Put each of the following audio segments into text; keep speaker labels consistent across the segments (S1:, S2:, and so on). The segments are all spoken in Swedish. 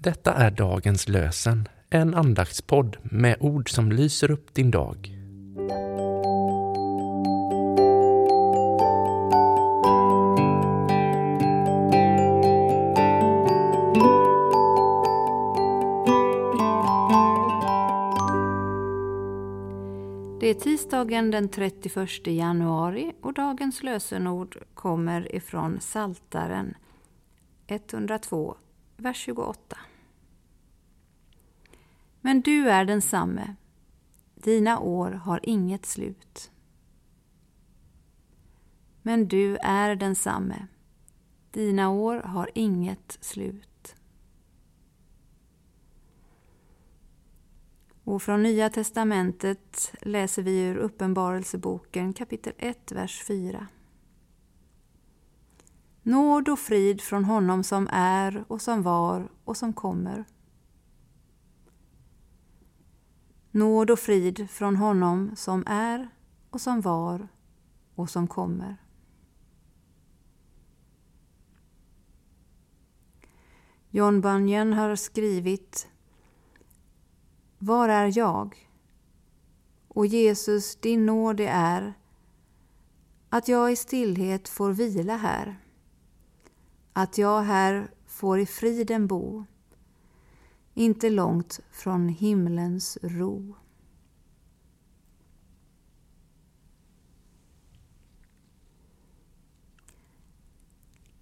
S1: Detta är dagens lösen, en andaktspodd med ord som lyser upp din dag.
S2: Det är tisdagen den 31 januari och dagens lösenord kommer ifrån Saltaren 102, vers 28. Men du är densamme, dina år har inget slut. Men du är densamme, dina år har inget slut. Och från Nya testamentet läser vi ur Uppenbarelseboken kapitel 1, vers 4. Nåd och frid från honom som är och som var och som kommer. Nåd och frid från honom som är och som var och som kommer. John Bunyan har skrivit Var är jag? Och Jesus, din nåd det är att jag i stillhet får vila här att jag här får i friden bo, inte långt från himlens ro.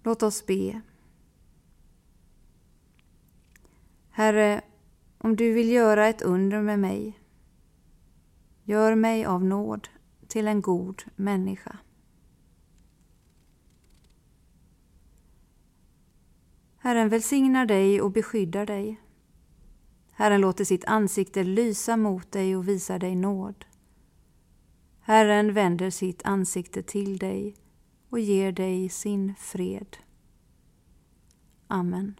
S2: Låt oss be. Herre, om du vill göra ett under med mig, gör mig av nåd till en god människa. Herren välsignar dig och beskyddar dig. Herren låter sitt ansikte lysa mot dig och visar dig nåd. Herren vänder sitt ansikte till dig och ger dig sin fred. Amen.